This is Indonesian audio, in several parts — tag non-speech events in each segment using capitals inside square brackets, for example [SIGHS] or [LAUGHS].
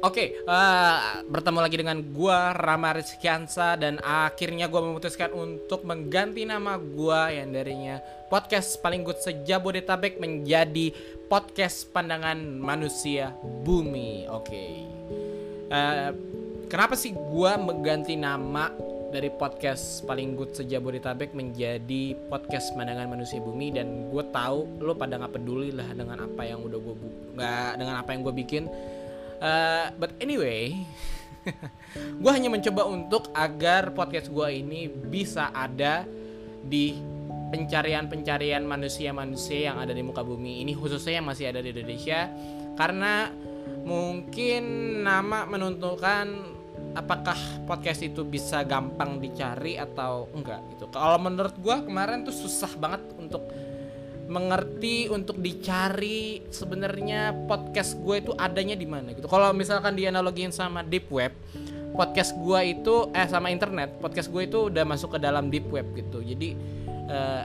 Oke, eh, bertemu lagi dengan gua Rama Rizkiansa dan akhirnya gua memutuskan untuk mengganti nama gua yang darinya podcast paling good sejabodetabek menjadi podcast pandangan manusia bumi. Oke. Eh, kenapa sih gua mengganti nama dari podcast paling good sejabodetabek menjadi podcast pandangan manusia bumi dan gue tahu lo pada nggak peduli lah dengan apa yang udah gue nggak dengan apa yang gue bikin Uh, but anyway, [LAUGHS] gue hanya mencoba untuk agar podcast gue ini bisa ada di pencarian-pencarian manusia-manusia yang ada di muka bumi ini khususnya yang masih ada di Indonesia karena mungkin nama menentukan apakah podcast itu bisa gampang dicari atau enggak gitu. Kalau menurut gue kemarin tuh susah banget untuk mengerti untuk dicari sebenarnya podcast gue itu adanya di mana gitu. Kalau misalkan dianalogiin sama deep web, podcast gue itu eh sama internet, podcast gue itu udah masuk ke dalam deep web gitu. Jadi uh,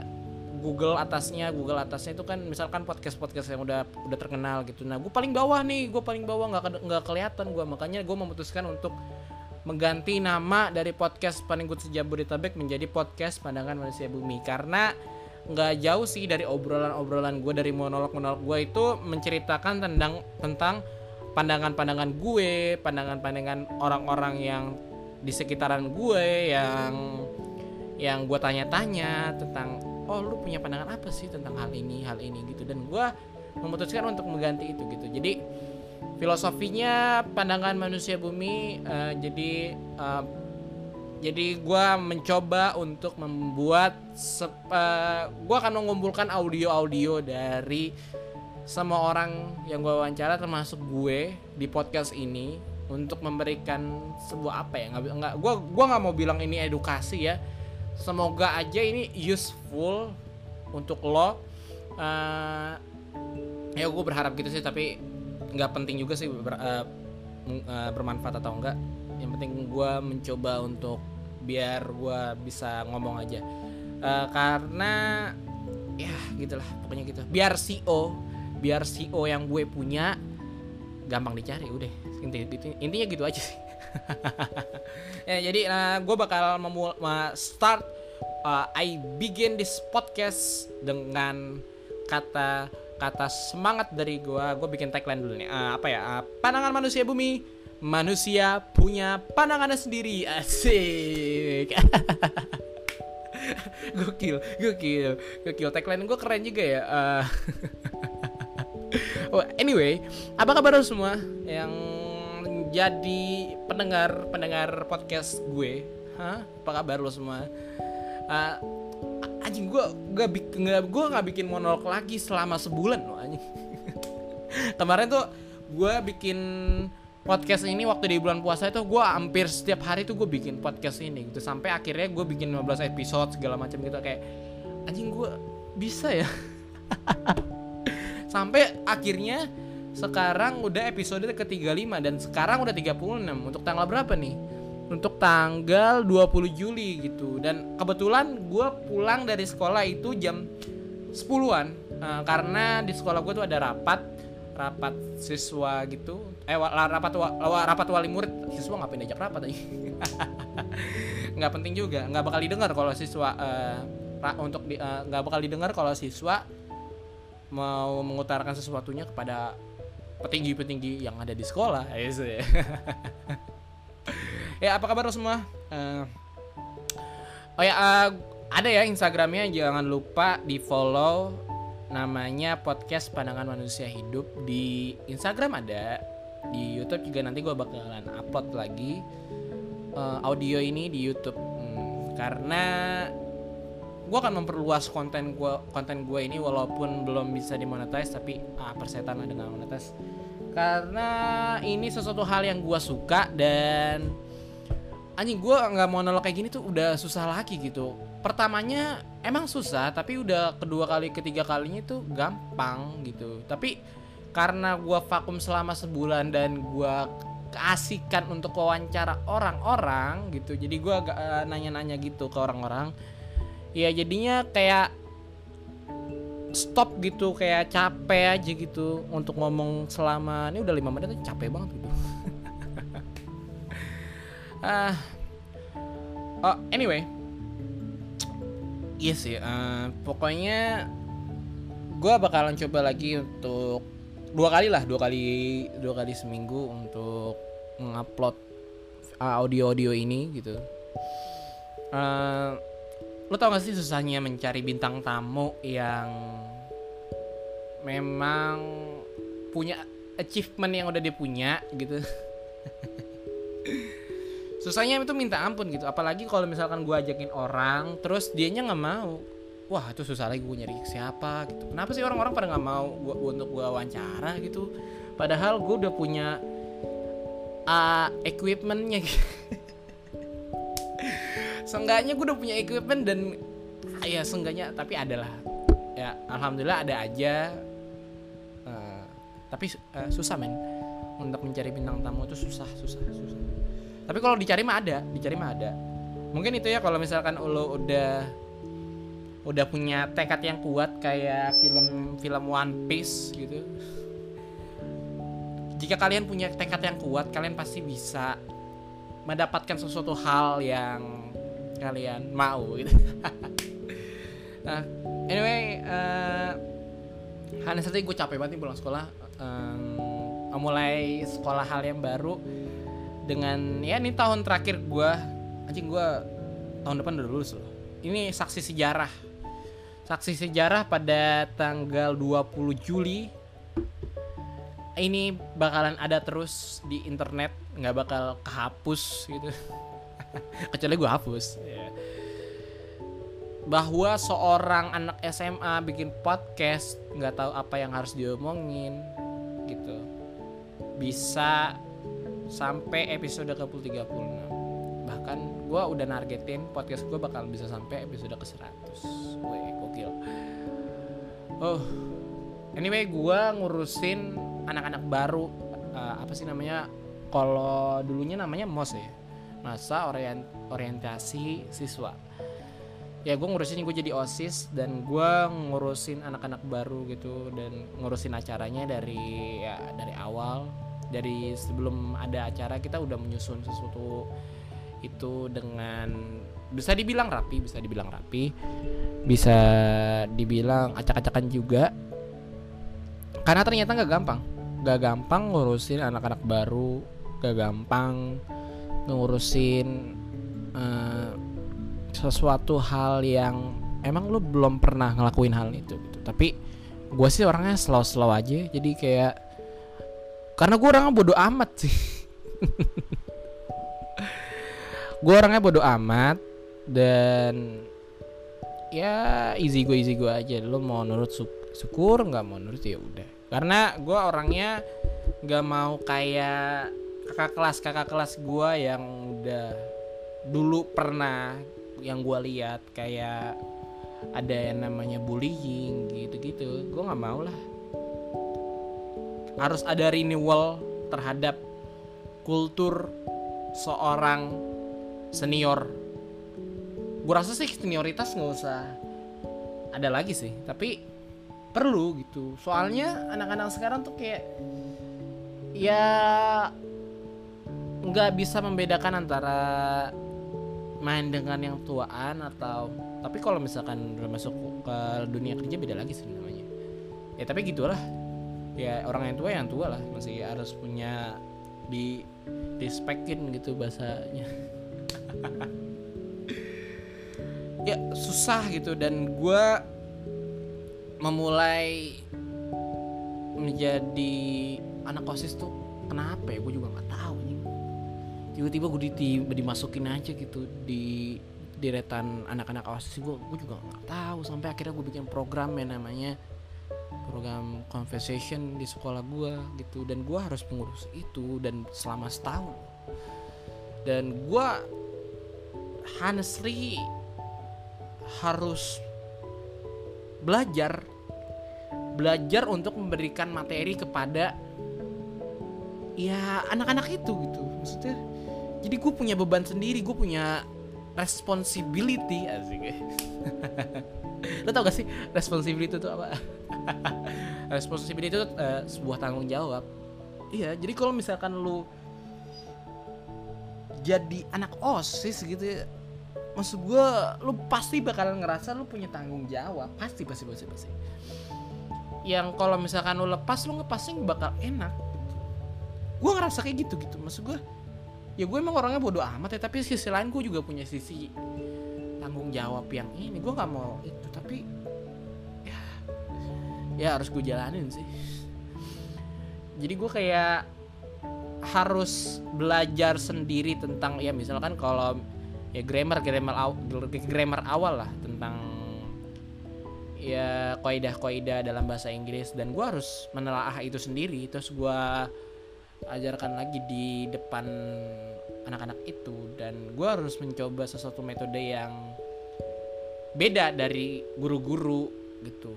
Google atasnya, Google atasnya itu kan misalkan podcast podcast yang udah udah terkenal gitu. Nah, gue paling bawah nih, gue paling bawah nggak nggak kelihatan gue, makanya gue memutuskan untuk mengganti nama dari podcast paling good sejabodetabek menjadi podcast pandangan manusia bumi karena nggak jauh sih dari obrolan-obrolan gue dari monolog-monolog gue itu menceritakan tentang tentang pandangan-pandangan gue, pandangan-pandangan orang-orang yang di sekitaran gue yang yang gue tanya-tanya tentang oh lu punya pandangan apa sih tentang hal ini hal ini? Gitu. Dan gue memutuskan untuk mengganti itu gitu. Jadi filosofinya pandangan manusia bumi uh, jadi uh, jadi gue mencoba untuk membuat uh, eh, gue akan mengumpulkan audio-audio dari semua orang yang gue wawancara termasuk gue di podcast ini untuk memberikan sebuah apa ya? Nggak gue gue nggak mau bilang ini edukasi ya. Semoga aja ini useful untuk lo. Uh, ya gue berharap gitu sih tapi nggak penting juga sih ber, uh, bermanfaat atau enggak yang penting gue mencoba untuk biar gue bisa ngomong aja. Uh, karena ya gitulah pokoknya gitu. Biar CEO biar CEO yang gue punya gampang dicari udah. Inti, inti, intinya gitu aja sih. [LAUGHS] Ya jadi uh, eh, gue bakal memul start uh, I begin this podcast dengan kata kata semangat dari gue gue bikin tagline dulu nih. Uh, apa ya? Uh, pandangan manusia bumi manusia punya pandangannya sendiri. Asik. [LAUGHS] Gokil gokil gokil. Tagline gue keren juga ya. Uh, [LAUGHS] anyway apa kabar semua yang jadi pendengar pendengar podcast gue? Hah? apa kabar lo semua? Uh, anjing gue gak bikin gue nggak bikin monolog lagi selama sebulan loh anjing. [LAUGHS] Kemarin tuh gue bikin podcast ini waktu di bulan puasa itu gue hampir setiap hari tuh gue bikin podcast ini gitu. Sampai akhirnya gue bikin 15 episode segala macam gitu kayak anjing gue bisa ya? [LAUGHS] Sampai akhirnya sekarang udah episode ke 35 dan sekarang udah 36 untuk tanggal berapa nih? Untuk tanggal 20 Juli gitu. Dan kebetulan gue pulang dari sekolah itu jam 10-an uh, karena di sekolah gue tuh ada rapat rapat siswa gitu eh rapat rapat wali murid siswa ngapain diajak rapat aja [LAUGHS] nggak penting juga nggak bakal didengar kalau siswa uh, untuk di, uh, nggak bakal didengar kalau siswa mau mengutarakan sesuatunya kepada petinggi-petinggi yang ada di sekolah. [LAUGHS] Ya ya apa kabar semua? Uh, oh ya uh, ada ya instagramnya jangan lupa di follow namanya podcast pandangan manusia hidup di Instagram ada di YouTube juga nanti gue bakalan upload lagi uh, audio ini di YouTube. Hmm, karena gue akan memperluas konten gue konten gue ini walaupun belum bisa dimonetize tapi ah persetan lah dengan monetize. Karena ini sesuatu hal yang gue suka dan anjing gue nggak mau nolak kayak gini tuh udah susah lagi gitu. Pertamanya emang susah tapi udah kedua kali ketiga kalinya itu gampang gitu. Tapi karena gue vakum selama sebulan dan gue keasikan untuk wawancara orang-orang gitu. Jadi gue agak uh, nanya-nanya gitu ke orang-orang. Ya jadinya kayak stop gitu kayak capek aja gitu untuk ngomong selama ini udah lima menit capek banget gitu. Uh, [LAUGHS] oh anyway. Iya sih uh, pokoknya gue bakalan coba lagi untuk dua kali lah dua kali dua kali seminggu untuk mengupload uh, audio audio ini gitu. Uh, lo tau gak sih susahnya mencari bintang tamu yang memang punya achievement yang udah dia punya gitu? [LAUGHS] Susahnya itu minta ampun gitu. Apalagi kalau misalkan gue ajakin orang terus dianya nggak mau wah itu susah lagi gue nyari siapa gitu. Kenapa sih orang-orang pada nggak mau gua, untuk gue wawancara gitu? Padahal gue udah punya uh, equipmentnya. Gitu. [LAUGHS] seenggaknya gue udah punya equipment dan ya seenggaknya tapi adalah ya alhamdulillah ada aja. Uh, tapi uh, susah men. Untuk mencari bintang tamu itu susah susah susah. Tapi kalau dicari mah ada dicari mah ada. Mungkin itu ya kalau misalkan lo udah udah punya tekad yang kuat kayak film film One Piece gitu. Jika kalian punya tekad yang kuat kalian pasti bisa mendapatkan sesuatu hal yang kalian mau gitu. [LAUGHS] Nah anyway uh, Hanya saja gue capek banget nih pulang sekolah. Um, mulai sekolah hal yang baru dengan ya ini tahun terakhir gue anjing gue tahun depan udah lulus loh. Ini saksi sejarah saksi sejarah pada tanggal 20 Juli ini bakalan ada terus di internet nggak bakal kehapus gitu. [LAUGHS] Kecuali gue hapus. Yeah. bahwa seorang anak SMA bikin podcast nggak tahu apa yang harus diomongin gitu. Bisa sampai episode ke 36 bahkan gue udah nargetin podcast gue bakal bisa sampai episode ke 100 Wih gokil. Oh Anyway gue ngurusin anak-anak baru. Uh, Apa sih namanya? Kalau dulunya namanya MOS ya. Masa orient orientasi siswa. Ya gue ngurusin gue jadi osis dan gue ngurusin anak-anak baru gitu dan ngurusin acaranya dari ya dari awal. Dari sebelum ada acara kita udah menyusun sesuatu itu dengan bisa dibilang rapi bisa dibilang rapi. Bisa dibilang acak-acakan juga. Karena ternyata nggak gampang. Nggak gampang ngurusin anak-anak baru. Nggak gampang ngurusin uh, sesuatu hal yang emang lu belum pernah ngelakuin hal itu gitu. Tapi gue sih orangnya slow-slow aja. Jadi kayak karena gue orangnya bodoh amat sih [LAUGHS] gue orangnya bodoh amat dan ya easy gue easy gue aja. Lo mau nurut syukur nggak mau nurut ya udah. Karena gue orangnya nggak mau kayak kakak kelas kakak kelas gue yang udah dulu pernah yang gue lihat kayak ada yang namanya bullying gitu-gitu. Gue nggak mau lah. Harus ada renewal terhadap kultur seorang senior. Gue rasa sih senioritas nggak usah ada lagi sih tapi perlu gitu. Soalnya anak-anak sekarang tuh kayak ya nggak bisa membedakan antara main dengan yang tuaan atau tapi kalau misalkan udah masuk ke dunia kerja beda lagi sih namanya. Ya tapi gitulah. Ya orang yang tua yang tua lah masih harus punya di dispekin gitu bahasanya ya susah gitu dan gue memulai menjadi anak osis tuh kenapa ya? Gue juga nggak tahu nih tiba-tiba gue dimasukin aja gitu di deretan anak-anak osis gue gue juga nggak tahu. Sampai akhirnya gue bikin program yang namanya program conversation di sekolah gue gitu. Dan gue harus mengurus itu dan selama setahun dan gue honestly harus belajar belajar untuk memberikan materi kepada ya anak-anak itu gitu. Maksudnya jadi gue punya beban sendiri gue punya responsibility asik. [LAUGHS] Lo tau gak sih responsibility itu apa? [LAUGHS] Responsibility itu uh, sebuah tanggung jawab. Iya jadi kalau misalkan lu jadi anak osis gitu ya. Maksud gue lu pasti bakalan ngerasa lu punya tanggung jawab. Pasti pasti pasti pasti. Yang kalau misalkan lu lepas lu ngepasnya bakal enak. Gue ngerasa kayak gitu gitu. Maksud gue ya gue emang orangnya bodoh amat ya. Tapi sisi lain gue juga punya sisi tanggung jawab yang ini. Gue nggak mau itu tapi ya ya harus gue jalanin sih. Jadi gue kayak harus belajar sendiri tentang ya misalkan kalau ya grammar grammar aw, grammar awal lah tentang ya kaidah dalam bahasa Inggris. Dan gue harus menelaah itu sendiri. Terus gue ajarkan lagi di depan anak-anak itu. Dan gue harus mencoba sesuatu metode yang beda dari guru-guru gitu.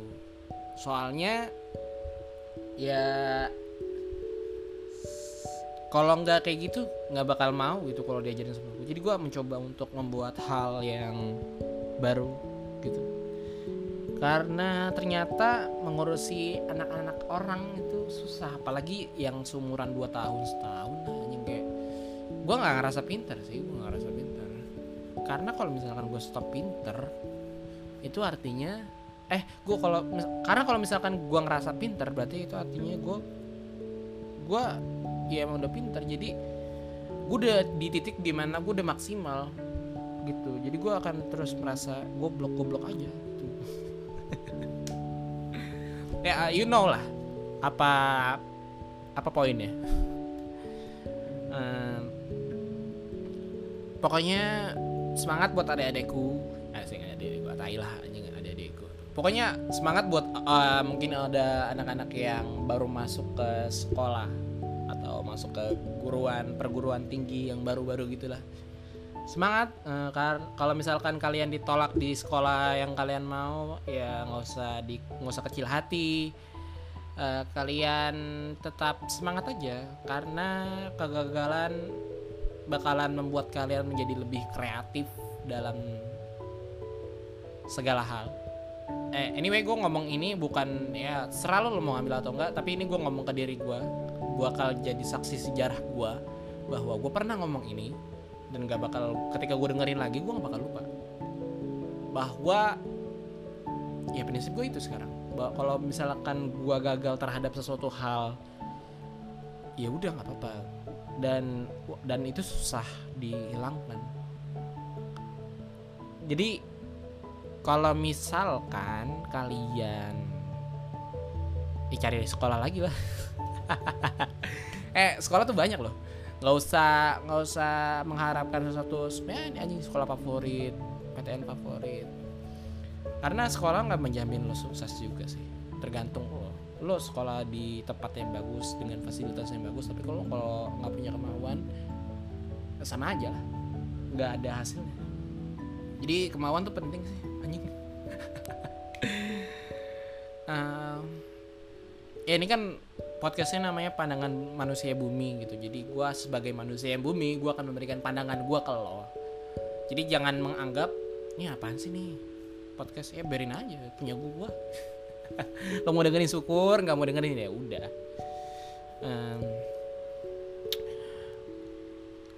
Soalnya ya kalau nggak kayak gitu nggak bakal mau gitu kalau diajarin sama gue jadi gue mencoba untuk membuat hal yang baru gitu. Karena ternyata mengurusi anak-anak orang itu susah. Apalagi yang seumuran 2 tahun setahun anjing kayak gue nggak ngerasa pinter sih gue nggak ngerasa pinter. Karena kalau misalkan gue stop pinter itu artinya eh gue kalau karena kalau misalkan gue ngerasa pinter berarti itu artinya gue gue ya emang udah pinter jadi gue udah di titik di mana gue udah maksimal gitu. Jadi gue akan terus merasa goblok goblok aja gitu. [LAUGHS] ya you know lah apa apa poinnya. Um, pokoknya semangat buat adik-adikku. Eh sih adik-adikku tai lah anjing adik-adikku pokoknya semangat buat uh, mungkin ada anak-anak yang baru masuk ke sekolah atau masuk ke guruan perguruan tinggi yang baru-baru gitulah semangat uh, kalau misalkan kalian ditolak di sekolah yang kalian mau ya nggak usah di nggak usah kecil hati. Uh, kalian tetap semangat aja karena kegagalan bakalan membuat kalian menjadi lebih kreatif dalam segala hal. Eh anyway gue ngomong ini bukan ya selalu lo mau ngambil atau enggak tapi ini gue ngomong ke diri gue bakal jadi saksi sejarah gue bahwa gue pernah ngomong ini dan gak bakal ketika gue dengerin lagi gue gak bakal lupa. Bahwa ya prinsip gue itu sekarang. Bahwa kalau misalkan gue gagal terhadap sesuatu hal ya udah nggak apa-apa. Dan dan itu susah dihilangkan. Jadi kalau misalkan kalian dicari sekolah lagi lah [LAUGHS] [LAUGHS] eh sekolah tuh banyak loh. Nggak usah nggak usah mengharapkan sesuatu. Sebenarnya ini anjing sekolah favorit PTN favorit. Karena sekolah nggak menjamin lo sukses juga sih. Tergantung lo. Lo sekolah di tempat yang bagus dengan fasilitas yang bagus tapi kalau kalau nggak punya kemauan sama aja lah. Nggak ada hasilnya. Jadi kemauan tuh penting sih anjing. [LAUGHS] Um, ya ini kan podcastnya namanya pandangan manusia bumi gitu. Jadi gue sebagai manusia yang bumi gue akan memberikan pandangan gue ke lo. Jadi jangan menganggap ini apaan sih nih? Podcast ya biarin aja punya gue lo [LAUGHS] mau dengerin syukur nggak mau dengerin ya udah. Um,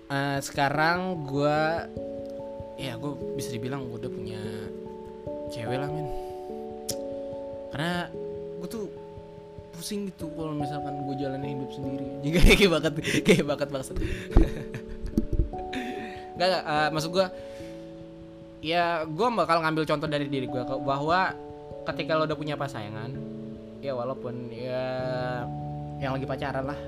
uh, sekarang gue ya gue bisa dibilang gue udah punya cewek lah men. Karena gue tuh pusing gitu kalau misalkan gue jalanin hidup sendiri. [LAUGHS] Juga kayak bakat kayak bakat banget [LAUGHS] nggak uh, maksud gue ya gue bakal ngambil contoh dari diri gue bahwa ketika lo udah punya pasangan ya walaupun ya yang lagi pacaran lah.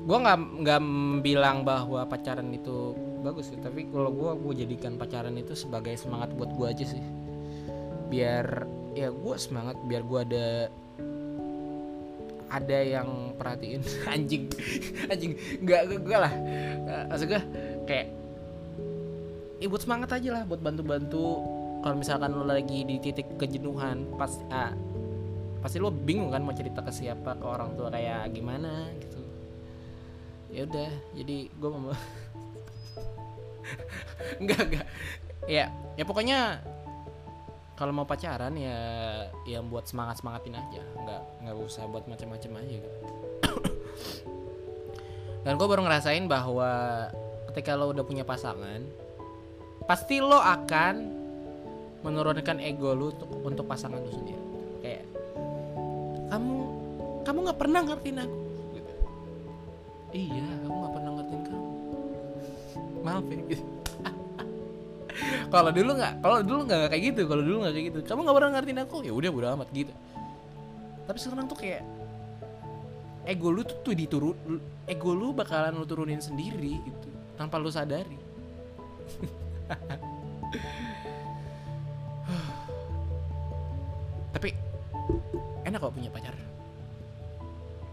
Gue nggak nggak bilang bahwa pacaran itu bagus sih tapi kalau gue gue jadikan pacaran itu sebagai semangat buat gue aja sih. Biar ya gue semangat biar gue ada ada yang perhatiin. [LAUGHS] Anjing. Anjing. Nggak gue lah. Maksud gue kayak ya semangat aja lah buat bantu-bantu. Kalau misalkan lo lagi di titik kejenuhan pasti ah, pasti lo bingung kan mau cerita ke siapa ke orang tua kayak gimana gitu. Ya udah jadi gue mau [LAUGHS] enggak enggak ya ya pokoknya kalau mau pacaran ya yang buat semangat semangatin aja. Nggak nggak usah buat macam-macam aja gitu. [COUGHS] Dan gue baru ngerasain bahwa ketika lo udah punya pasangan pasti lo akan menurunkan ego lo untuk untuk pasangan lo sendiri. Kayak kamu kamu nggak pernah ngertiin aku. Gitu. iya aku nggak pernah ngertiin kamu. [LAUGHS] Maaf ya gitu. Kalau dulu nggak kalau dulu nggak kayak gitu kalau dulu nggak kayak gitu. Kamu nggak pernah ngertiin aku? Ya udah udah amat gitu. Tapi sekarang tuh kayak ego lu tuh, tuh diturun ego lu bakalan lu turunin sendiri gitu. Tanpa lu sadari. [SIGHS] Tapi enak kok punya pacar.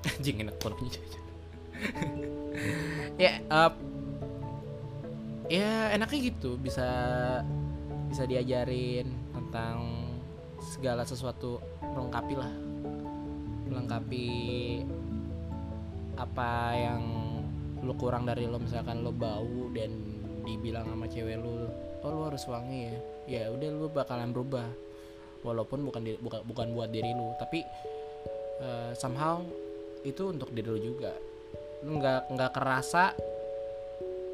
Anjing enak kalau punya pacar. [LAUGHS] Ya uh, ya enaknya gitu. Bisa bisa diajarin tentang segala sesuatu melengkapi lah. Melengkapi apa yang lu kurang dari lo. Misalkan lo bau dan dibilang sama cewek lu oh lu harus wangi ya. Ya udah lu bakalan berubah. Walaupun bukan di, bukan bukan buat diri lu tapi uh, somehow itu untuk diri lu juga. Lu nggak nggak kerasa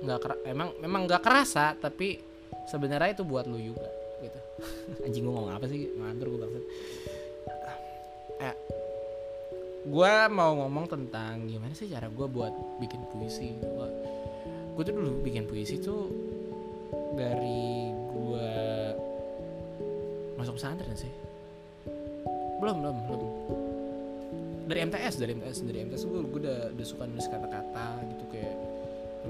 nggak emang memang nggak kerasa tapi sebenarnya itu buat lu juga gitu. [LAUGHS] Anjing gue ngomong apa sih? Ngantur gue banget eh, gue mau ngomong tentang gimana sih cara gue buat bikin puisi. Gue gue tuh dulu bikin puisi tuh dari gue masuk pesantren sih. Belum belum belum. Dari MTS dari MTS dari MTS gue gue udah udah suka nulis kata-kata gitu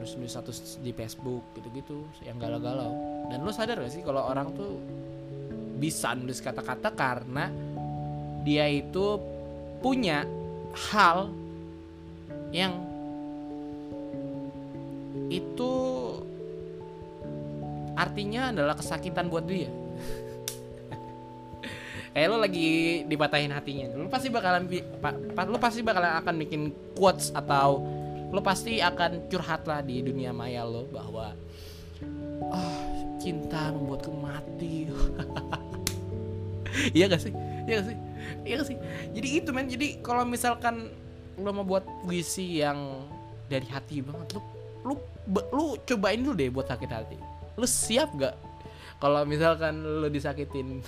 kayak nulis status di Facebook gitu-gitu yang galau-galau. Dan lo sadar gak sih kalau orang tuh bisa nulis kata-kata karena dia itu punya hal yang itu artinya adalah kesakitan buat dia. [LAUGHS] Kayak lo lagi dipatahin hatinya. Lo pasti bakalan lo pasti bakalan akan bikin quotes atau lo pasti akan curhat lah di dunia maya lo bahwa oh, cinta membuatku mati. [LAUGHS] Iya gak sih? Iya gak sih? Iya gak sih? Jadi itu men. Jadi kalau misalkan lo mau buat puisi yang dari hati banget lo lu lu cobain dulu deh buat sakit hati. Lu siap gak kalau misalkan lu disakitin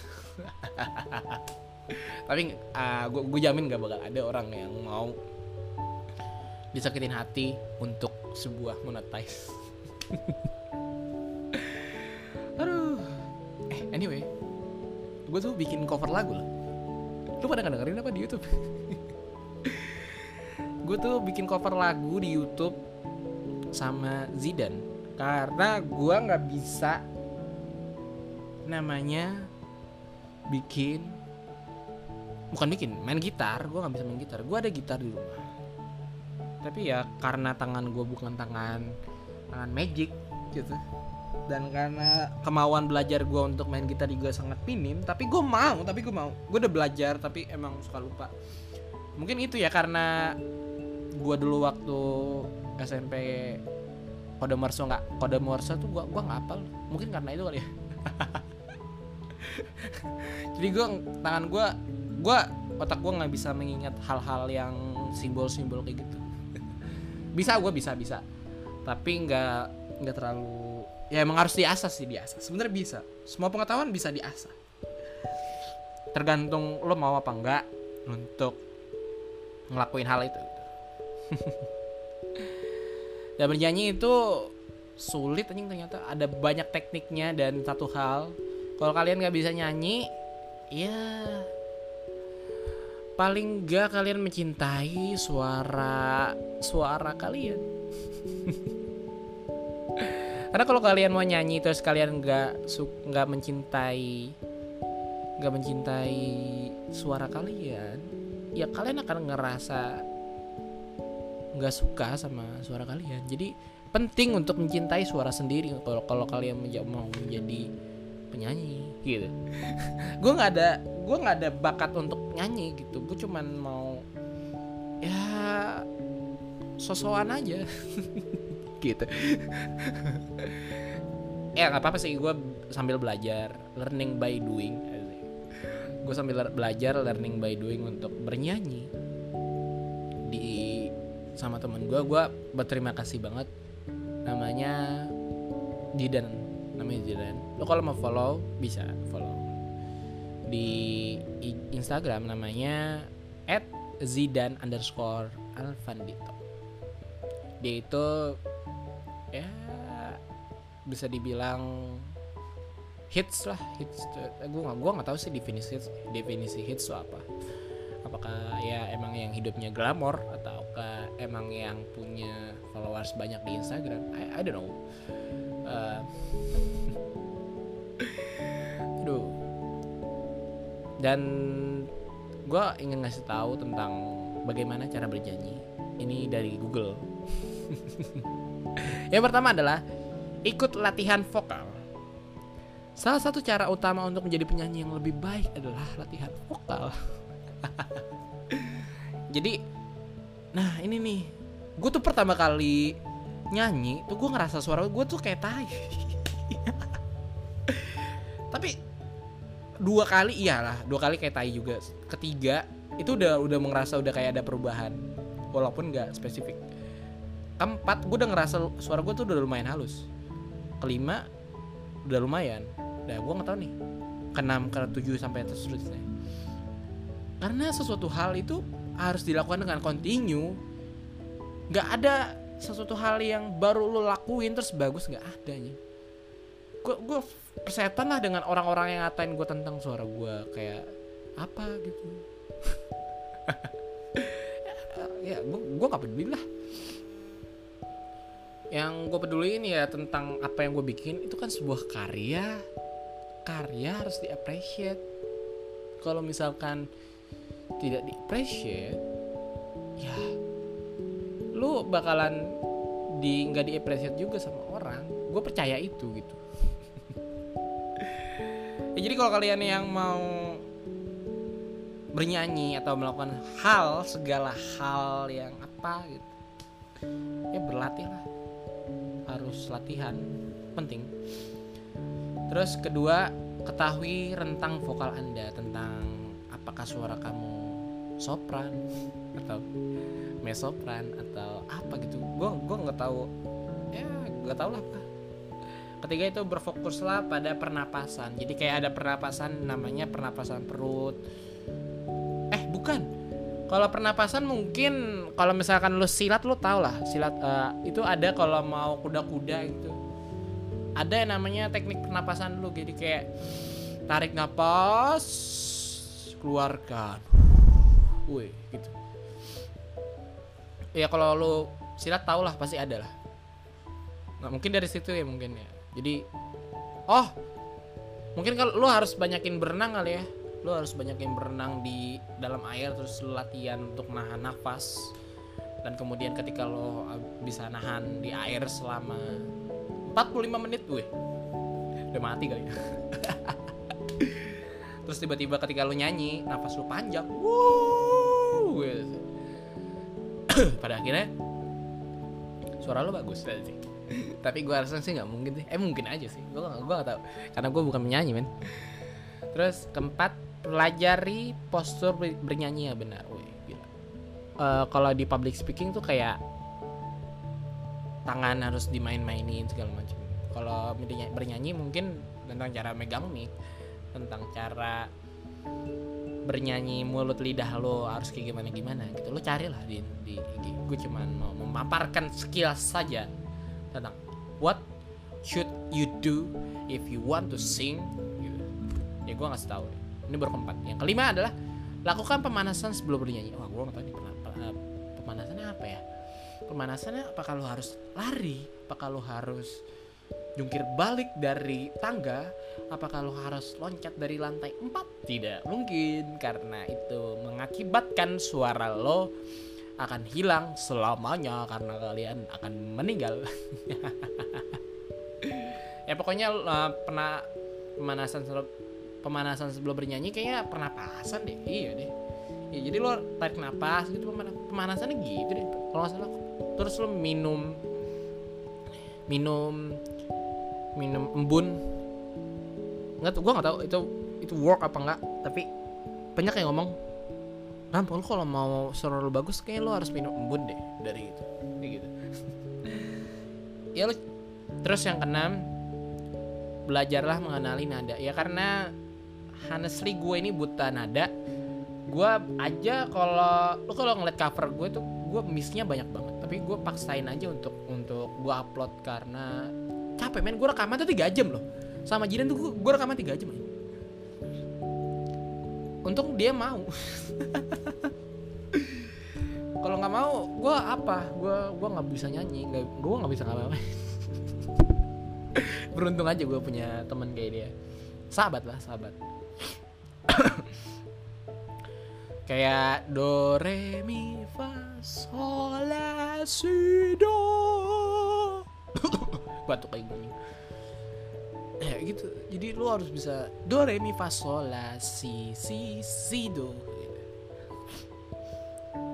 [LAUGHS] tapi uh, gue jamin gak bakal ada orang yang mau disakitin hati untuk sebuah monetize. [LAUGHS] Aduh. Eh anyway gue tuh bikin cover lagu loh. Lu pada dengerin apa di YouTube? [LAUGHS] Gue tuh bikin cover lagu di YouTube sama Zidan. Karena gue nggak bisa namanya bikin bukan bikin main gitar. Gue nggak bisa main gitar. Gue ada gitar di rumah tapi ya karena tangan gue bukan tangan tangan magic gitu. Dan karena kemauan belajar gue untuk main gitar juga sangat minim tapi gue mau tapi gue mau. Gue udah belajar tapi emang suka lupa. Mungkin itu ya karena gue dulu waktu SMP kode Morse nggak kode Morse tuh gua gua nggak apal mungkin karena itu kali ya. [LAUGHS] Jadi gua tangan gua gua otak gua nggak bisa mengingat hal-hal yang simbol-simbol kayak gitu bisa gua bisa bisa. Tapi nggak nggak terlalu ya emang harus diasah sih diasah. Sebenarnya bisa. Semua pengetahuan bisa diasah. Tergantung lo mau apa enggak untuk ngelakuin hal itu. [LAUGHS] Dan bernyanyi itu sulit anjing ternyata. Ada banyak tekniknya dan satu hal. Kalau kalian nggak bisa nyanyi ya paling nggak kalian mencintai suara suara kalian. [LAUGHS] Karena kalau kalian mau nyanyi terus kalian nggak nggak mencintai nggak mencintai suara kalian ya kalian akan ngerasa nggak suka sama suara kalian. Jadi penting untuk mencintai suara sendiri kalau kalau kalian mau menjadi penyanyi gitu. [LAUGHS] Gue nggak ada gue nggak ada bakat untuk nyanyi gitu. Gue cuman mau ya sosokan aja. [LAUGHS] Gitu. Ya nggak apa-apa sih. Gue sambil belajar learning by doing. Gue sambil belajar learning by doing untuk bernyanyi. Di sama temen gue gue berterima kasih banget. Namanya Jidan. Namanya Jidan. Lo kalau mau follow bisa follow di Instagram namanya at zidan underscore alfandito. Dia itu ya bisa dibilang hits lah hits. Gue nggak gue nggak tahu sih definisi hits, definisi hits itu apa. Apakah ya emang yang hidupnya glamor ataukah emang yang punya followers banyak di Instagram? I, I don't know. Uh, dan gue ingin ngasih tahu tentang bagaimana cara bernyanyi ini dari Google. [LAUGHS] Yang pertama adalah ikut latihan vokal. Salah satu cara utama untuk menjadi penyanyi yang lebih baik adalah latihan vokal. [LAUGHS] Jadi nah ini nih gue tuh pertama kali nyanyi tuh gue ngerasa suara gue tuh kayak tai. [LAUGHS] Tapi dua kali iyalah dua kali kayak tai juga. Ketiga itu udah udah ngerasa udah kayak ada perubahan walaupun nggak spesifik. Keempat gue udah ngerasa suara gue tuh udah lumayan halus. Kelima udah lumayan. Udah gue nggak tahu nih keenam ke tujuh sampai seterusnya. Karena sesuatu hal itu harus dilakukan dengan kontinu nggak ada sesuatu hal yang baru lo lakuin terus bagus nggak adanya gue gue persetan lah dengan orang-orang yang ngatain gue tentang suara gue kayak apa gitu. [LAUGHS] Ya gue gue gak peduli lah. Yang gue peduli ini ya tentang apa yang gue bikin itu kan sebuah karya. Karya harus di kalau misalkan tidak di ya lu bakalan di nggak di juga sama orang. Gue percaya itu gitu ya, jadi kalau kalian yang mau bernyanyi atau melakukan hal segala hal yang apa gitu ya berlatih lah. Harus latihan penting. Terus kedua ketahui rentang vokal anda tentang apakah suara kamu sopran atau mesopran atau apa gitu. Gue gue nggak tahu. Ya nggak tahu lah apa ketiga itu berfokuslah pada pernapasan. Jadi kayak ada pernapasan namanya pernapasan perut. Eh bukan. Kalau pernapasan mungkin kalau misalkan lu silat lu tau lah silat uh, itu ada kalau mau kuda-kuda gitu ada yang namanya teknik pernapasan lu. Jadi kayak tarik napas keluarkan. Woi gitu. Ya kalau lu silat tau lah pasti ada lah. Nah, mungkin dari situ ya mungkin ya jadi oh mungkin kalau lu harus banyakin berenang kali ya. Lu harus banyakin berenang di dalam air terus latihan untuk nahan nafas. Dan kemudian ketika lo bisa nahan di air selama 45 menit gue udah mati kali ya. [LAUGHS] Terus tiba-tiba ketika lo nyanyi nafas lo panjang. Wow gitu. [CLEARS THROAT] pada akhirnya suara lo bagus. Sih tapi gue rasa sih nggak mungkin sih. Eh mungkin aja sih. Gue gue gak tahu. Karena gue bukan penyanyi men. Terus keempat pelajari postur bernyanyi. Ya benar. Wih, gila. Uh, kalau di public speaking tuh kayak tangan harus dimain-mainin segala macam kalau bernyanyi mungkin tentang cara megang mic tentang cara bernyanyi mulut lidah lo harus kayak gimana gimana gitu. Lo carilah di di, di gue cuman mau memaparkan skill saja tentang what should you do if you want to sing? Gitu. ya gue ngasih tahu ini baru keempat. Yang kelima adalah lakukan pemanasan sebelum bernyanyi. Wah gue nggak tahu nih pemanasannya apa ya? Pemanasannya apakah lo harus lari? Apakah lo harus jungkir balik dari tangga? Apakah lo harus loncat dari lantai 4 tidak mungkin karena itu mengakibatkan suara lo akan hilang selamanya karena kalian akan meninggal. [LAUGHS] Ya pokoknya uh, pernah pemanasan sebelum pemanasan sebelum bernyanyi kayaknya pernapasan deh. Iya deh. Ya, jadi lo tarik napas gitu pemanasannya gitu deh. Kalau nggak salah terus lo minum minum minum embun. Nggak tuh gue nggak tahu itu itu work apa enggak tapi banyak yang ngomong Ram, lu kalau mau suara lu bagus kayaknya lu harus minum embun deh dari itu. Kayak gitu. [LAUGHS] Ya lu terus yang keenam belajarlah mengenali nada. Ya karena honestly gue ini buta nada. Gue aja kalau lu kalau ngeliat cover gue tuh gue missnya banyak banget. Tapi gue paksain aja untuk untuk gue upload karena capek men. Gue rekaman tuh tiga jam loh. Sama Jidan tuh gue rekaman tiga jam aja untung dia mau. Kalau nggak mau gue apa? Gue gue nggak bisa nyanyi. Gue nggak bisa ngapa beruntung aja gue punya teman kayak dia. Sahabat lah sahabat. Kayak do re mi fa sol la si do. Batuk kayak gini ya gitu. Jadi lu harus bisa do re mi fa sol la si si si do.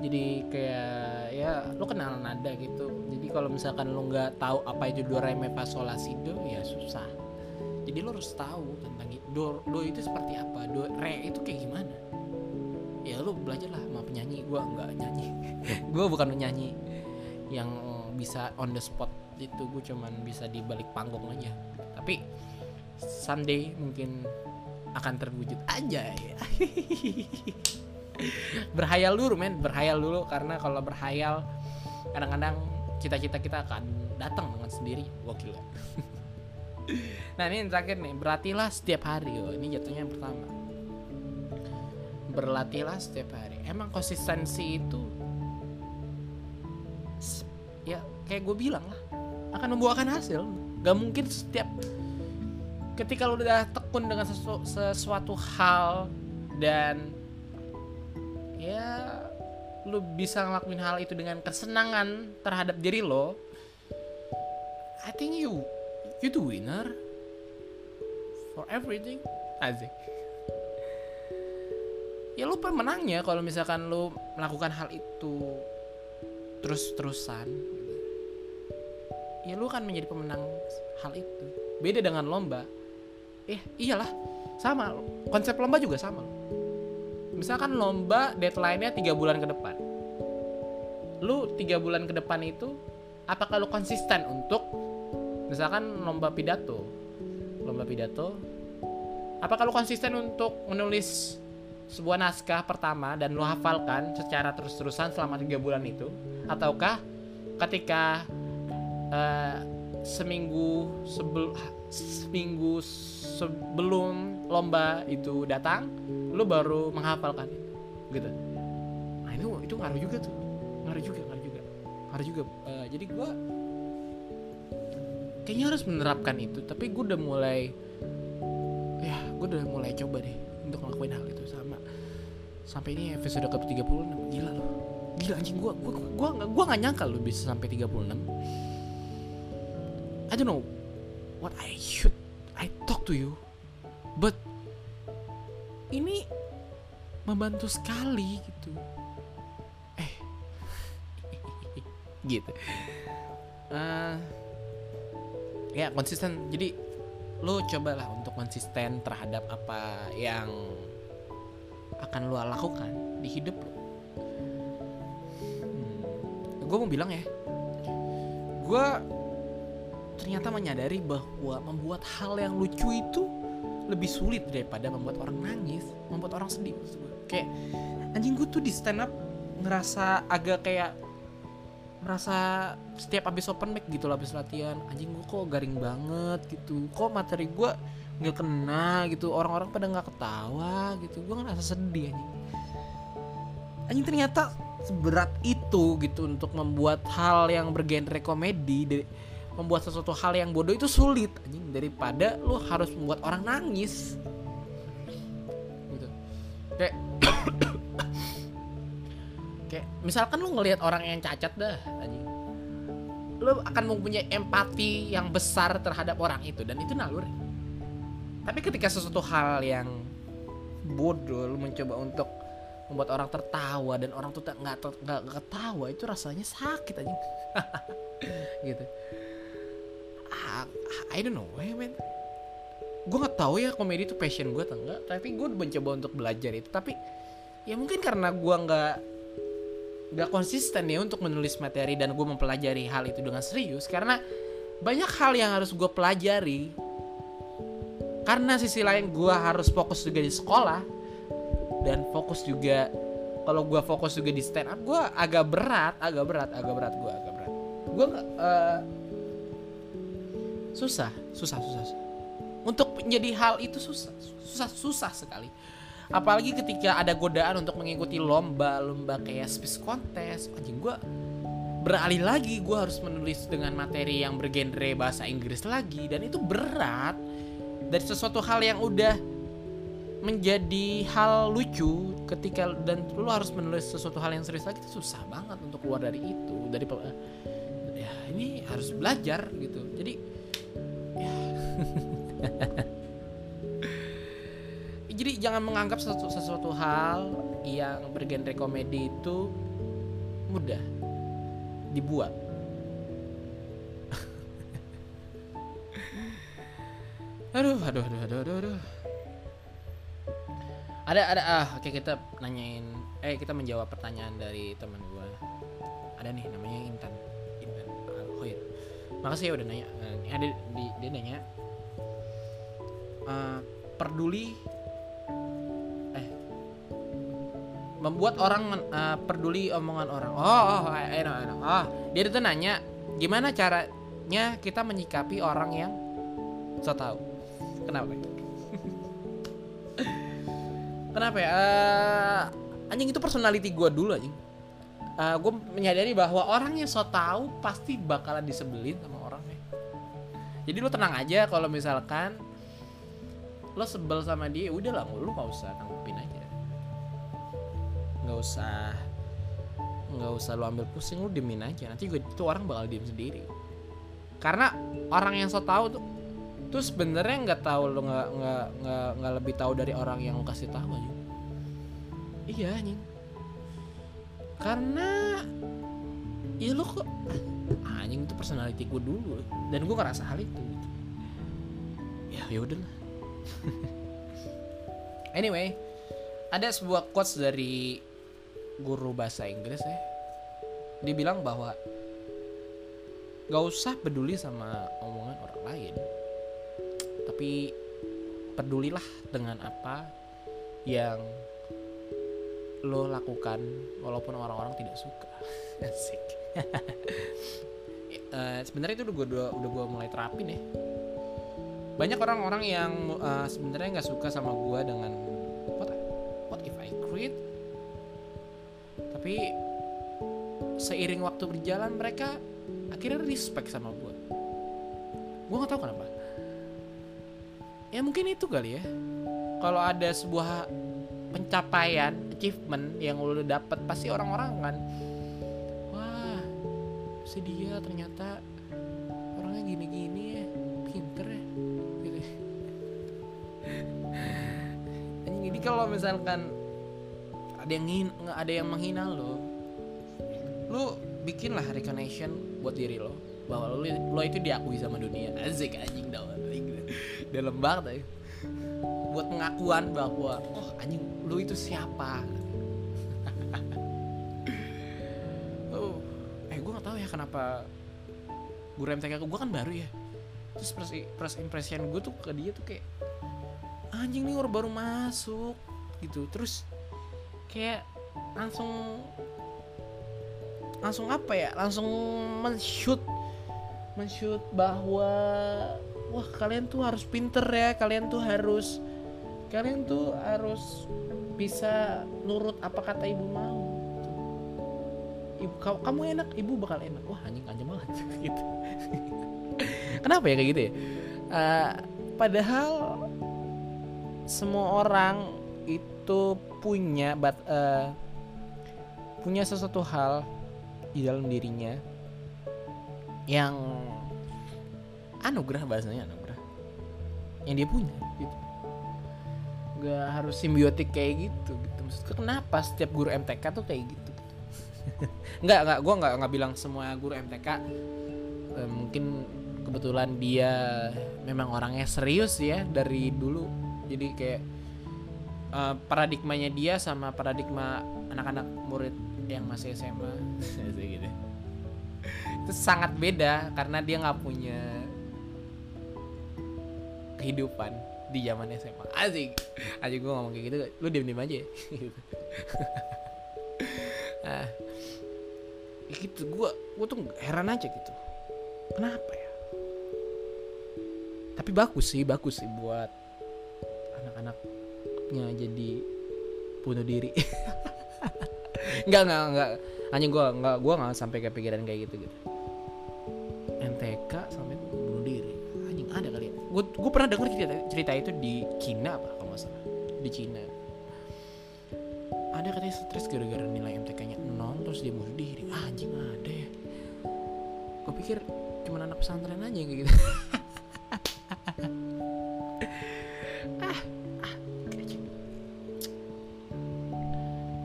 Jadi kayak ya lu kenal nada gitu. Jadi kalau misalkan lu nggak tahu apa itu do re mi fa sol la si do ya susah. Jadi lu harus tahu tentang itu do do itu seperti apa do re itu kayak gimana. Ya lu belajar lah sama penyanyi. Gue nggak nyanyi. [LAUGHS] Gue bukan penyanyi yang bisa on the spot itu. Gue cuman bisa di balik panggung aja. Tapi someday mungkin akan terwujud aja ya. [LAUGHS] Berhayal dulu men. Berhayal dulu karena kalau berhayal kadang-kadang cita-cita kita akan datang dengan sendiri. Ya [LAUGHS] nah ini yang terakhir nih. Berartilah setiap hari. Oh ini jatuhnya yang pertama. Berlatihlah setiap hari. Emang konsistensi itu ya kayak gue bilang lah akan membuahkan hasil. Gak mungkin setiap ketika lu udah tekun dengan sesu, sesuatu hal dan ya lu bisa ngelakuin hal itu dengan kesenangan terhadap diri lo I think you you the winner for everything asik ya lu pemenangnya kalau misalkan lu melakukan hal itu terus-terusan ya lu akan menjadi pemenang hal itu. Beda dengan lomba eh iyalah. Sama. Konsep lomba juga sama. Misalkan lomba deadline-nya tiga bulan ke depan. Lu tiga bulan ke depan itu apakah lu konsisten untuk misalkan lomba pidato lomba pidato apakah lu konsisten untuk menulis sebuah naskah pertama dan lu hafalkan secara terus-terusan selama tiga bulan itu? Ataukah ketika uh, seminggu sebelum seminggu sebelum lomba itu datang lu baru menghafalkan gitu. Nah itu itu ngaruh juga tuh. Ngaruh juga ngaruh juga. Ngaruh juga. Uh, jadi gua kayaknya harus menerapkan itu tapi gue udah mulai ya gue udah mulai coba deh untuk ngelakuin hal itu sama sampai ini episode ke 36 gila loh. Gila anjing gua gua gua gua, gua gak nyangka lu bisa sampai 36 I don't know what I should I talk to you but ini membantu sekali gitu eh [LAUGHS] gitu uh, ya konsisten jadi lo cobalah untuk konsisten terhadap apa yang akan lo lakukan di hidup lo. Hmm. Gue mau bilang ya, gue ternyata menyadari bahwa membuat hal yang lucu itu lebih sulit daripada membuat orang nangis, membuat orang sedih. Kayak anjing gue tuh di stand up ngerasa agak kayak merasa setiap habis open mic gitu lah habis latihan anjing gue kok garing banget gitu kok materi gue nggak kena gitu orang-orang pada nggak ketawa gitu gue ngerasa sedih anjing anjing ternyata seberat itu gitu untuk membuat hal yang bergenre komedi dari membuat sesuatu hal yang bodoh itu sulit anjing. Daripada lu harus membuat orang nangis. Gitu. Kayak [COUGHS] kayak misalkan lu ngelihat orang yang cacat dah anjing. Lu akan mempunyai empati yang besar terhadap orang itu dan itu naluri. Tapi ketika sesuatu hal yang bodoh lu mencoba untuk membuat orang tertawa dan orang tuh nggak nggak ketawa itu rasanya sakit aja [LAUGHS] gitu I, I don't know I mean gue nggak tahu ya komedi itu passion gue atau enggak tapi gue mencoba untuk belajar itu. Tapi ya mungkin karena gue nggak nggak konsisten ya untuk menulis materi dan gue mempelajari hal itu dengan serius karena banyak hal yang harus gue pelajari. Karena sisi lain gue harus fokus juga di sekolah dan fokus juga kalau gue fokus juga di stand up gue agak berat agak berat agak berat gue agak berat. Gue uh, susah susah susah untuk menjadi hal itu susah susah susah sekali. Apalagi ketika ada godaan untuk mengikuti lomba-lomba kayak space contest. Anjing gue beralih lagi gue harus menulis dengan materi yang bergenre bahasa Inggris lagi. Dan itu berat. Dari sesuatu hal yang udah menjadi hal lucu ketika dan lu harus menulis sesuatu hal yang serius lagi itu susah banget untuk keluar dari itu. Dari ya ini harus belajar gitu. Jadi [LAUGHS] jadi jangan menganggap sesuatu, sesuatu hal yang bergenre komedi itu mudah dibuat. [LAUGHS] aduh, aduh, aduh, aduh, aduh, aduh. Ada, ada, ah, oke kita nanyain, eh kita menjawab pertanyaan dari teman gua. Ada nih namanya Intan, Makasih ya udah nanya. Uh, ada di, dia nanya, uh, peduli membuat orang men, uh, peduli omongan orang. Oh, oh, I know, I know. Oh, dia itu nanya gimana caranya kita menyikapi orang yang so tahu. Kenapa? [LAUGHS] Kenapa ya? Uh, anjing itu personality gue dulu anjing. Uh, gue menyadari bahwa orang yang so tahu pasti bakalan disebelin sama orangnya. Jadi lu tenang aja kalau misalkan lo sebel sama dia, udah lah, lu gak usah tanggupin aja. Nggak usah nggak usah lu ambil pusing lu diemin aja. Nanti gue itu orang bakal diem sendiri. Karena orang yang so tau tuh tuh sebenarnya nggak tahu lu nggak nggak nggak lebih tahu dari orang yang lu kasih tahu aja. Iya anjing karena ya lu kok anjing itu personality gue dulu. Dan gue ngerasa hal itu gitu. ya ya udahlah. [LAUGHS] Anyway ada sebuah quotes dari guru bahasa Inggris ya. Dia bilang bahwa gak usah peduli sama omongan orang lain tapi pedulilah dengan apa yang lo lakukan walaupun orang-orang tidak suka. [LAUGHS] Asik. Uh, [LAUGHS] sebenarnya itu udah gue udah, udah gue mulai terapin ya. Banyak orang-orang yang uh, sebenarnya nggak suka sama gue dengan what what if I quit? Tapi seiring waktu berjalan mereka akhirnya respect sama gue gue nggak tahu kenapa. Ya mungkin itu kali ya. Kalau ada sebuah pencapaian achievement yang lo dapet pasti orang-orang kan wah dia ternyata orangnya gini-gini ya pinter ya gitu. [LAUGHS] Jadi kalau misalkan ada yang ada yang menghina lo lo bikinlah recognition buat diri lo bahwa lo, lo itu diakui sama dunia. Asik anjing dalam banget ya pengakuan bahwa oh anjing lo itu siapa? [LAUGHS] Oh eh gue nggak tahu ya kenapa guru MTK gue kan baru ya. Terus first, first impression gue tuh ke dia tuh kayak anjing nih orang baru masuk gitu. Terus kayak langsung langsung apa ya langsung men-shoot men-shoot bahwa wah kalian tuh harus pinter ya kalian tuh harus kalian tuh harus bisa nurut apa kata ibu mau. Ibu kamu enak ibu bakal enak. Wah anjing anjing banget. [LAUGHS] Gitu. Kenapa ya kayak gitu ya? Uh, padahal semua orang itu punya bat, uh, punya sesuatu hal di dalam dirinya yang anugerah bahasanya anugerah. Yang dia punya nggak harus simbiotik kayak gitu gitu maksudku kenapa setiap guru MTK tuh kayak gitu, gitu. [LAUGHS] nggak nggak gue nggak nggak bilang semua guru MTK eh, mungkin kebetulan dia memang orangnya serius ya dari dulu jadi kayak uh, paradigmanya dia sama paradigma anak-anak murid yang masih SMA [LAUGHS] gitu. itu sangat beda karena dia nggak punya kehidupan di zaman SMA asik. Aja gue ngomong kayak gitu lu diem diem aja. Ah. Gitu gue gue tuh heran aja gitu. Kenapa ya? Tapi bagus sih bagus sih buat anak-anaknya jadi bunuh diri. [LAUGHS] Nggak nggak nggak. Hanya gue nggak gue nggak sampai kepikiran kayak gitu gitu gue gue pernah denger cerita cerita itu di Cina apa kalau nggak salah. Di Cina. Ada katanya stres gara-gara nilai MTK-nya nol terus dia bunuh diri. Ah, anjing ada ya. Gue pikir cuma anak pesantren aja kayak gitu. [LAUGHS] Ah, ah,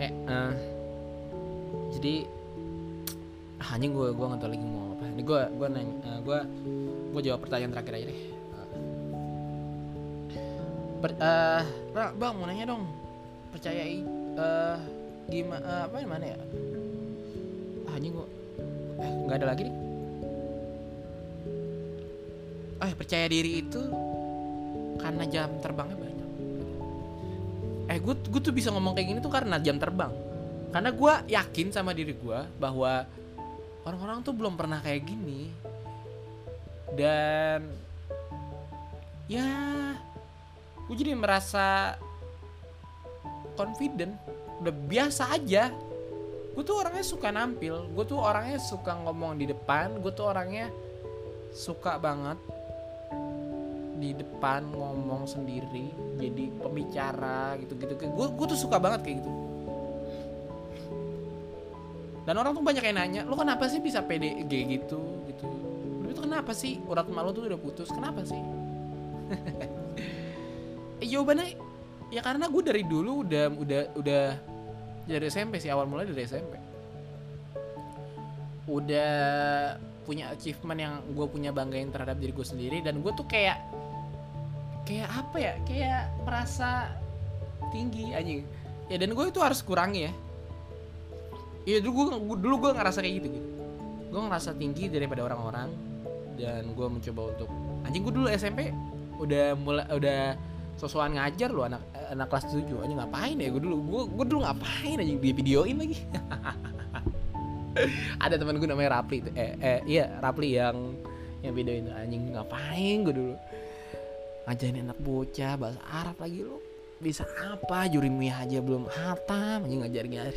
eh uh, jadi ah, anjing gue gue nggak tahu lagi mau apa. Ini gue gue nanya gue gue jawab pertanyaan terakhir aja deh bang mau nanya dong. Percaya uh, gimana uh, apa mana ya? Ah, anjing gue eh nggak ada lagi nih. Eh percaya diri itu karena jam terbangnya banyak. Eh gue gue tuh bisa ngomong kayak gini tuh karena jam terbang. Karena gue yakin sama diri gue bahwa orang-orang tuh belum pernah kayak gini. Dan ya gue jadi merasa confident. Udah biasa aja. Gue tuh orangnya suka nampil. Gue tuh orangnya suka ngomong di depan. Gue tuh orangnya suka banget di depan ngomong sendiri jadi pembicara gitu gitu gue gue tuh suka banget kayak gitu. Dan orang tuh banyak yang nanya lo kenapa sih bisa pede kayak gitu? Gitu. Lu itu kenapa sih? Urat malu tuh udah putus. Kenapa sih [LAUGHS] jawabannya ya karena gue dari dulu udah udah udah dari SMP sih awal mulai dari SMP udah punya achievement yang gue punya banggain terhadap diri gue sendiri dan gue tuh kayak kayak apa ya kayak merasa tinggi anjing. Ya dan gue itu harus kurangi ya. Iya dulu gue dulu gue ngerasa kayak gitu gitu. Gue ngerasa tinggi daripada orang-orang dan gue mencoba untuk anjing gue dulu SMP udah mulai udah sosokan ngajar lo anak anak kelas 7 aja ngapain ya? Gue dulu gue gue dulu ngapain aja di videoin lagi. [LAUGHS] Ada teman gue namanya Rapli eh, eh iya Rapli yang yang videoin anjing. Ngapain gue dulu? Ngajarin anak bocah bahasa Arab lagi lo bisa apa? Juri mia aja belum hatam. Aja ngajar ngajar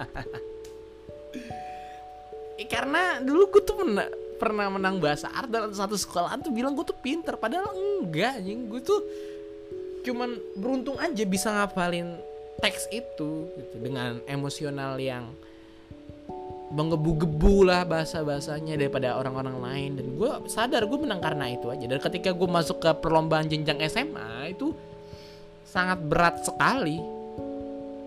[LAUGHS] eh, karena dulu gue tuh pernah pernah menang bahasa Arab dalam satu sekolah tuh bilang gue tuh pinter. Padahal enggak anjing. Gue tuh cuman beruntung aja bisa ngapalin teks itu gitu. Dengan emosional yang menggebu-gebu lah bahasa-bahasanya daripada orang-orang lain. Dan gue sadar gue menang karena itu aja. Dan ketika gue masuk ke perlombaan jenjang SMA itu sangat berat sekali.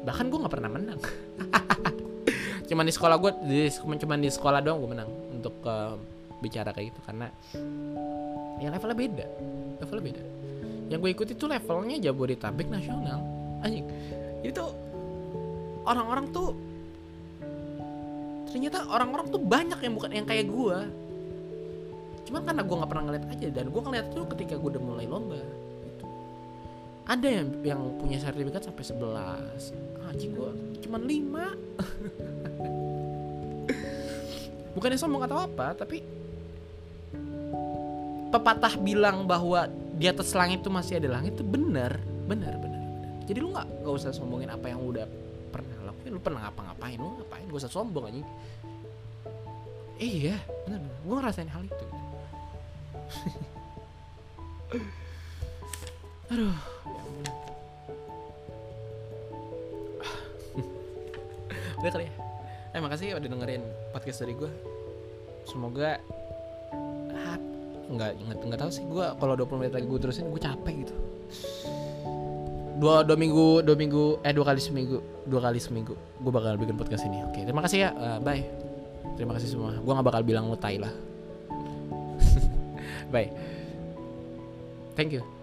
Bahkan gue nggak pernah menang. [LAUGHS] Cuman di sekolah gue di cuman di sekolah doang gue menang untuk uh, bicara kayak gitu. Karena ya levelnya beda levelnya beda yang gue ikuti tuh levelnya Jabodetabek nasional. Anjing itu orang-orang tuh ternyata orang-orang tuh banyak yang bukan yang kayak gue cuman karena gue nggak pernah ngeliat aja dan gue ngeliat tuh ketika gue udah mulai lomba gitu. ada yang yang punya sertifikat sampai 11 anjing gue cuman 5 [LAUGHS] bukannya sombong atau apa tapi pepatah bilang bahwa di atas langit itu masih ada langit itu benar benar benar, benar. jadi lu nggak nggak usah sombongin apa yang udah lu pernah ngapa-ngapain lu ngapain? Gue usah sombong aja iya bener, bener. gue ngerasain hal itu. [LAUGHS] Aduh ya [LAUGHS] udah kali ya. Eh makasih ya udah dengerin podcast dari gue semoga nggak nggak nggak tahu sih. Gue kalau 20 menit lagi gue terusin gue capek gitu. Dua dua minggu dua minggu eh dua kali seminggu dua kali seminggu gue bakal bikin podcast ini. Oke terima kasih ya. Uh, bye. Terima kasih semua. Gue nggak bakal bilang mutai lah. [LAUGHS] Bye. Thank you